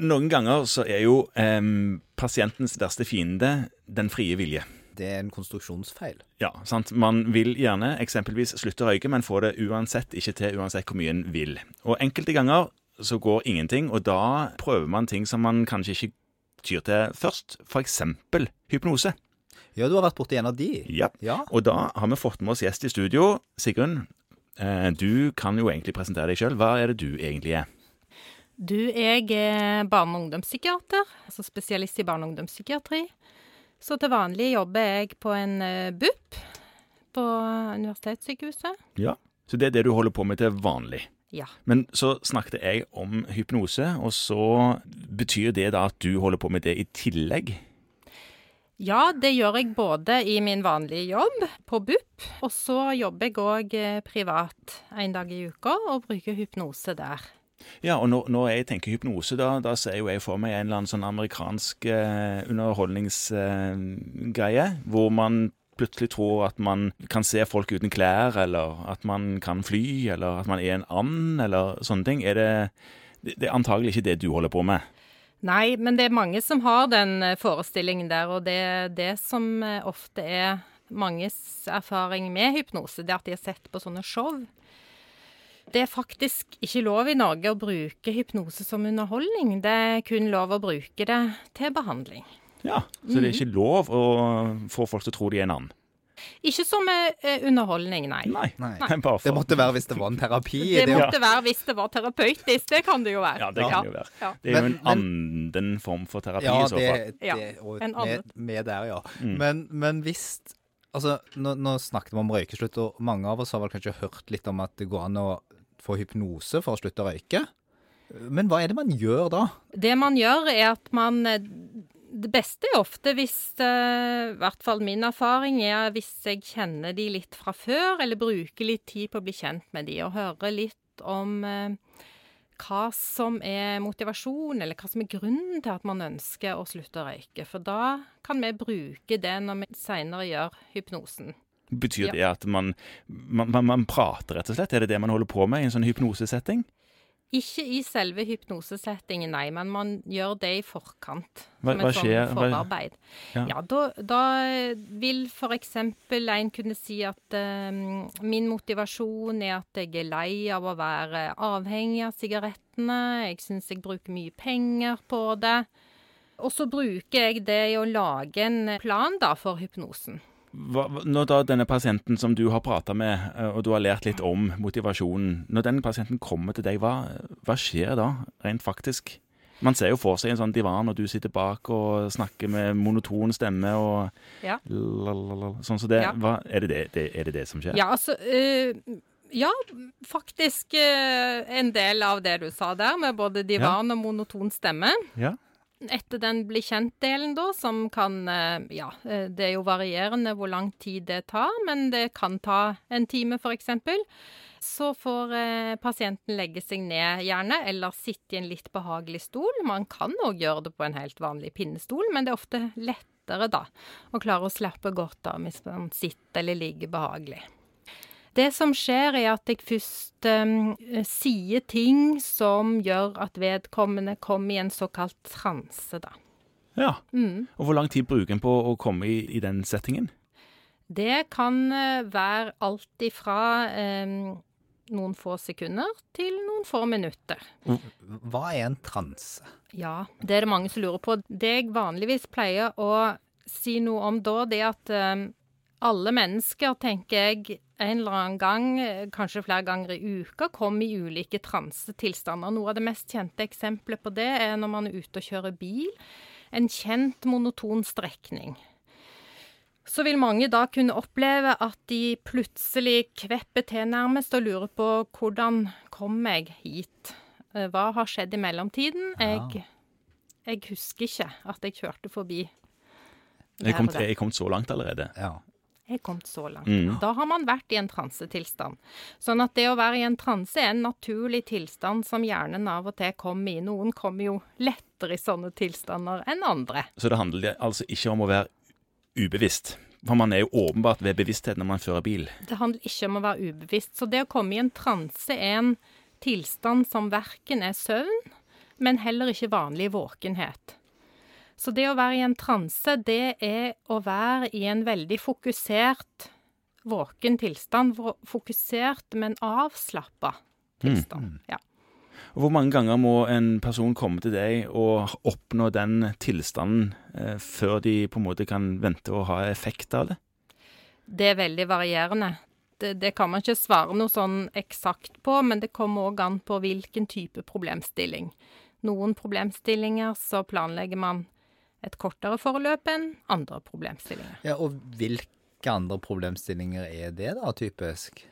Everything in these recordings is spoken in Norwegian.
Noen ganger så er jo eh, pasientens verste fiende den frie vilje. Det er en konstruksjonsfeil. Ja, sant. Man vil gjerne eksempelvis slutte å røyke, men får det uansett ikke til, uansett hvor mye en vil. Og enkelte ganger så går ingenting, og da prøver man ting som man kanskje ikke tyr til først. Eksempel hypnose. Ja, du har vært borti en av de. Ja. Ja. Og da har vi fått med oss gjest i studio. Sigrun, eh, du kan jo egentlig presentere deg sjøl. Hva er det du egentlig er? Du, jeg er barne- og ungdomspsykiater, altså spesialist i barne- og ungdomspsykiatri. Så til vanlig jobber jeg på en eh, BUP på Universitetssykehuset. Ja. Så det er det du holder på med til vanlig. Ja. Men så snakket jeg om hypnose, og så betyr det da at du holder på med det i tillegg? Ja, det gjør jeg både i min vanlige jobb på BUP, og så jobber jeg òg privat en dag i uka og bruker hypnose der. Ja, og når, når jeg tenker hypnose, da, da ser jo jeg for meg en eller annen sånn amerikansk eh, underholdningsgreie, hvor man plutselig tror at man kan se folk uten klær, eller at man kan fly, eller at man er en and, eller sånne ting. Er det, det er antagelig ikke det du holder på med? Nei, men det er mange som har den eh, forestillingen der, og det det som eh, ofte er manges erfaring med hypnose, det er at de har sett på sånne show. Det er faktisk ikke lov i Norge å bruke hypnose som underholdning. Det er kun lov å bruke det til behandling. Ja, Så det er ikke lov å få folk til å tro de er en annen? Ikke som eh, underholdning, nei. Nei. Nei. Bare for Det måtte være hvis det var en terapi. Det det- måtte være hvis det var terapeutisk. Det kan det jo være. Ja, det kan det jo være. Ja. Det er jo Men- en anden form for terapi Ja, i så fall. det, Ja, det og en med, annen. med der, ja. Mm. Men, men hvis Altså, nå, nå snakket vi om røykeslutt, og mange av oss har vel kanskje hørt litt om at det går an å få hypnose for å slutte å røyke. Men hva er det man gjør da? Det man gjør, er at man eh, Det beste er ofte hvis eh, I hvert fall min erfaring er hvis jeg kjenner de litt fra før, eller bruker litt tid på å bli kjent med de, og høre litt om eh, hva som er motivasjon, eller hva som er grunnen til at man ønsker å slutte å røyke. For da kan vi bruke det når vi seinere gjør hypnosen. Betyr Ja. det at man, man, man, man prater, rett og slett? Er det det man holder på med i en sånn hypnosesetting? Ikke i selve hypnosesettingen, nei, men man gjør det i forkant. Hva- som et hva- forarbeid. Ja. Ja, da, da vil eksempel en kunne si at uh, min motivasjon er at jeg er lei av å være avhengig av sigarettene. Jeg syns jeg bruker mye penger på det. Og så bruker jeg det i å lage en plan da for hypnosen. Hva, når da denne pasienten som du har prata med, eh, og du har lært litt om motivasjonen Når den pasienten kommer til deg, hva, hva skjer da, rent faktisk? Man ser jo for seg en sånn divan, og du sitter bak og snakker med monoton stemme og Ja. lalalala, Sånn som det. Ja. Hva, er, det det, det, er det det som skjer? Ja, altså øh, Ja, faktisk øh, en del av det du sa der, med både divan og monoton stemme. Ja. Etter den bli kjent-delen, da, som kan eh, Ja, eh, det er jo varierende hvor lang tid det tar, men det kan ta en time, f.eks. Så får eh, pasienten legge seg ned, gjerne, eller sitte i en litt behagelig stol. Man kan òg gjøre det på en helt vanlig pinnestol, men det er ofte lettere, da, å klare å slappe godt av hvis man sitter eller ligger behagelig. Det som skjer, er at jeg først um, sier ting som gjør at vedkommende kommer i en såkalt transe, da. ja. Mm. Og hvor lang tid bruker en på å komme i, i den settingen? Det kan eh, være alt ifra um, noen få sekunder til noen få minutter. Hva er en transe? Ja, det er det mange som lurer på. Det jeg vanligvis pleier å si noe om da, det er at um, alle mennesker, tenker jeg, en eller annen gang, eh, kanskje flere ganger i uka, kom i ulike transetilstander. Noe av det mest kjente eksempelet på det er når man er ute og kjører bil. En kjent monoton strekning. Så vil mange da kunne oppleve at de plutselig kvepper til nærmest og lurer på hvordan kom jeg hit? Eh, Hva har skjedd i mellomtiden? Jeg, jeg husker ikke at jeg kjørte forbi. Jeg kom, til, jeg kom så langt allerede. Ja. Er kommet så langt. Mm. Da har man vært i en transetilstand. Sånn at det å være i en transe er en naturlig tilstand som hjernen av og til kommer i. Noen kommer jo lettere i sånne tilstander enn andre. Så det handler altså ikke om å være ubevisst. For man er jo åpenbart ved bevissthet når man fører bil. Det handler ikke om å være ubevisst. Så det å komme i en transe er en tilstand som verken er søvn, men heller ikke vanlig våkenhet. Så det å være i en transe, det er å være i en veldig fokusert våken tilstand. Fokusert, men avslappa tilstand. Mm. Ja. Og Hvor mange ganger må en person komme til deg og oppnå den tilstanden eh, før de på en måte kan vente å ha effekt av det? Det er veldig varierende. Det, det kan man ikke svare noe sånn eksakt på, men det kommer òg an på hvilken type problemstilling. Noen problemstillinger så planlegger man et kortere forløp enn andre problemstillinger. Ja, Og hvilke andre problemstillinger er det, da, typisk?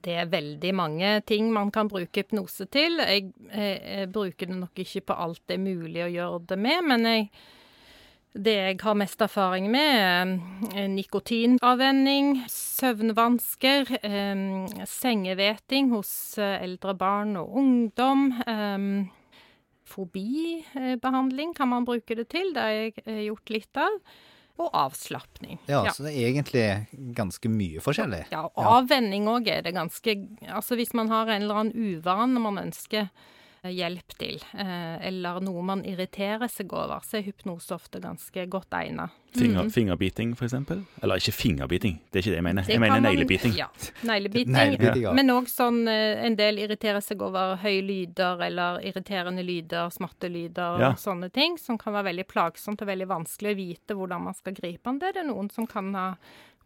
Det er veldig mange ting man kan bruke hypnose til. Jeg, jeg, jeg, bruker det nok ikke på alt det er mulig å gjøre det med, men jeg, det jeg har mest erfaring med, er nikotinavvenning, søvnvansker, eh, sengeveting hos eh, eldre barn og ungdom. Eh, fobibehandling kan man bruke det til, det har jeg gjort litt av og avslapning. Ja, ja, så det er egentlig ganske mye forskjellig. Ja, og avvenning òg er det ganske Altså hvis man har en eller annen uvane man ønsker Eh, hjelp til, eh, eller noe man irriterer seg over, så er hypnose ofte ganske godt egnet. Finger, mm. Fingerbiting, f.eks.? Eller ikke fingerbiting, det er ikke det jeg mener. Det jeg mener neglebiting. Ja, neglebiting. ja. Men òg sånn eh, en del irriterer seg over høye lyder eller irriterende lyder, smattelyder ja. og sånne ting, som kan være veldig plagsomt og veldig vanskelig å vite hvordan man skal gripe an det. Det er noen som kan ha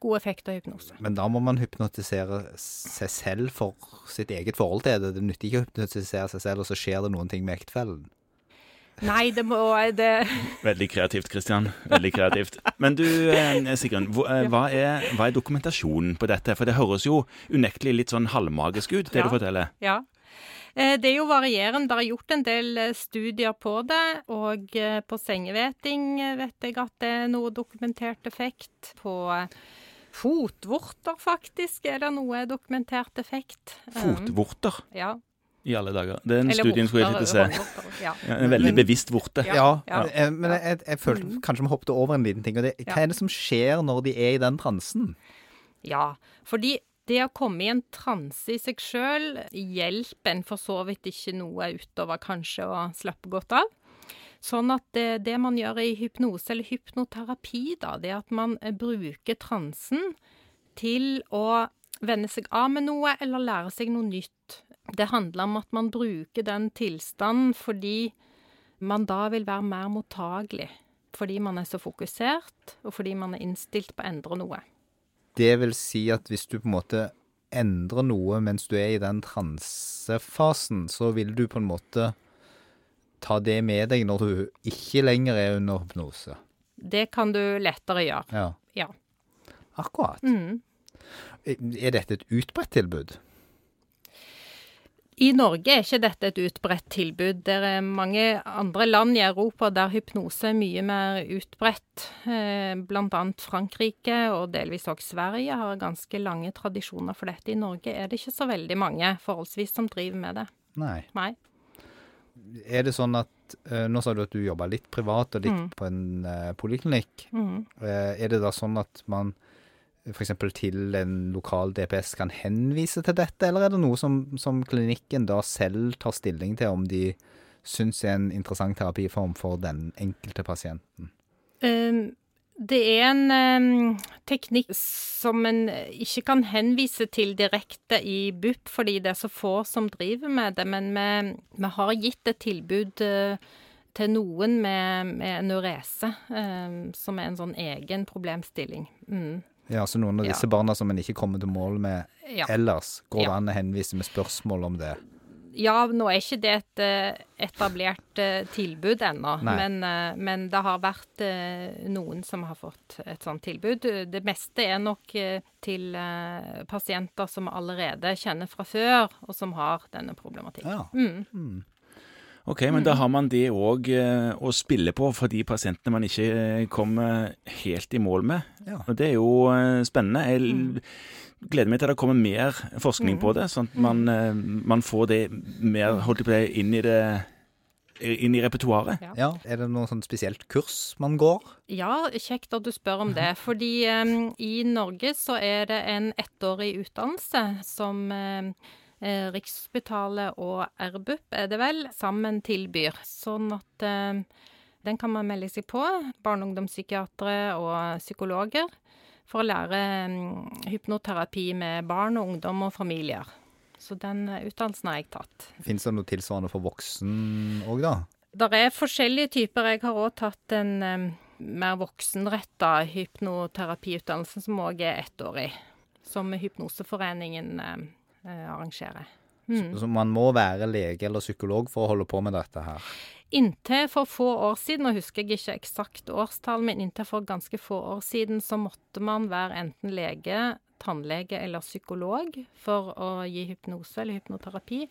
god effekt av hypnose. Men da må man hypnotisere seg selv for sitt eget forhold til det. Det nytter ikke å hypnotisere seg selv, og så skjer det noen ting med ektefellen. Nei, det må det Veldig kreativt, Kristian. Veldig kreativt. Men du, eh, Sigrun, eh, hva er, hva er dokumentasjonen på dette? For det høres jo unektelig litt sånn halvmagisk ut, det ja. du forteller. Ja. Eh, det er jo varierende. Det er gjort en del studier på det. Og på sengeveting vet jeg at det er noe dokumentert effekt. På Fotvorter, faktisk, er det noe dokumentert effekt. Fotvorter? Um, ja. I alle dager. Den Eller studien skulle jeg ikke se. Ja. Ja, en veldig men, bevisst vorte. Ja, ja. ja, men jeg, jeg følte mm. kanskje vi hoppet over en liten ting. og det, Hva er det som skjer når de er i den transen? Ja, fordi det å komme i en transe i seg sjøl hjelper en for så vidt ikke noe utover kanskje å slappe godt av. Sånn at det, det, man gjør i hypnose, eller hypnoterapi, da, det er at man eh, bruker transen til å vende seg av med noe eller lære seg noe nytt. Det handler om at man bruker den tilstanden fordi man da vil være mer mottagelig. Fordi man er så fokusert, og fordi man er innstilt på å endre noe. Det vil si at hvis du på en måte endrer noe mens du er i den transefasen, så vil du på en måte ta det med deg når du ikke lenger er under hypnose? Det kan du lettere gjøre. Ja. ja. Akkurat. Mm. Er dette et utbredt tilbud? I Norge er ikke dette et utbredt tilbud. Det er mange andre land i Europa der hypnose er mye mer utbredt. Bl.a. blant annet Frankrike og delvis også Sverige har ganske lange tradisjoner for dette. I Norge er det ikke så veldig mange forholdsvis som driver med det. Nei. Nei. Er det sånn at uh, Nå sa du at du jobber litt privat og litt mm. på en uh, poliklinikk. Mm. Uh, er det da sånn at man f.eks. til en lokal DPS kan henvise til dette, eller er det noe som, som klinikken da selv tar stilling til om de syns er en interessant terapiform for den enkelte pasienten? Um det er en um, teknikk som en ikke kan henvise til direkte i BUP, fordi det er så få som driver med det. Men vi, vi har gitt et tilbud uh, til noen med, med enorese, um, som er en sånn egen problemstilling. Mm. Ja, Så noen av disse ja. barna som en ikke kommer til mål med ja. ellers, går det ja. an å henvise med spørsmål om det? Ja, nå er ikke det et eh, etablert uh, tilbud ennå, men, uh, men, det har vært noen som har fått et sånt tilbud. Det meste er nok til pasienter som allerede kjenner fra før, og som har denne problematikken. Ja. Mm. Mm. Ok, men mm. da har man det òg å spille på for de pasientene man ikke kommer helt i mål med. Ja. Og det er jo spennende. Jeg mm gleder meg til det kommer mer forskning på mm. det, sånn at man, mm. eh, man får det mer holdt på det, inn i det inn i repertoaret. Ja. ja. Er det noe sånn spesielt kurs man går? Ja, kjekt at du spør om det. Fordi um, i Norge så er det en ettårig utdannelse som um, eh, Rikshospitalet og RBUP, er det vel, sammen tilbyr. Sånn at eh, den kan man melde seg på. Barne- og ungdomspsykiatere og psykologer. For å lære mm, hypnoterapi med barn og ungdom og familier. Så den eh, utdannelsen har jeg tatt. Fins det noe tilsvarende for voksen òg, da? Det er forskjellige typer. Jeg har òg tatt en um, mer voksenretta hypnoterapiutdannelse, som òg er ettårig. Som Hypnoseforeningen um, arrangerer. Mm. Så man må være lege eller psykolog for å holde på med dette her? Inntil for få år siden, og husker jeg ikke eksakt årstall, men inntil for ganske få år siden så måtte man være enten lege, tannlege eller psykolog for å gi hypnose eller hypnoterapi.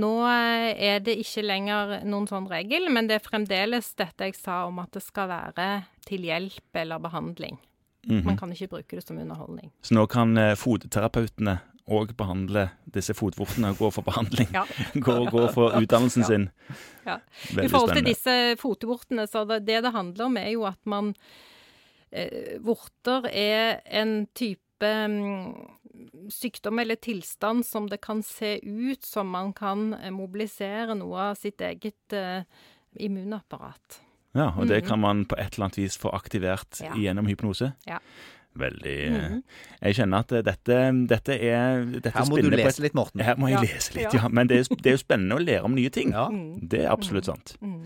Nå eh, er det ikke lenger noen sånn regel, men det er fremdeles dette jeg sa om at det skal være til hjelp eller behandling. Mhm. Man kan ikke bruke det som underholdning. Så nå kan fototerapeutene fotterapeutene òg behandle disse fotvortene og går for behandling. Ja. går, går, for utdannelsen Ja. sin. Ja. I forhold til disse fotvortene, så det, det det handler om, er jo at man eh, Vorter er en type um, sykdom eller tilstand som det kan se ut som man kan eh, mobilisere noe av sitt eget eh, immunapparat. Ja, og det Mhm. kan man på et eller annet vis få aktivert Ja. gjennom hypnose. Ja. Veldig Mhm. Jeg kjenner at eh, dette, dette er dette Her må du et- lese litt, Morten. Her må jeg Ja. lese litt, Ja. ja. Men det er, det er jo spennende å lære om nye ting. Ja. Mm. Det er absolutt sant. Mm.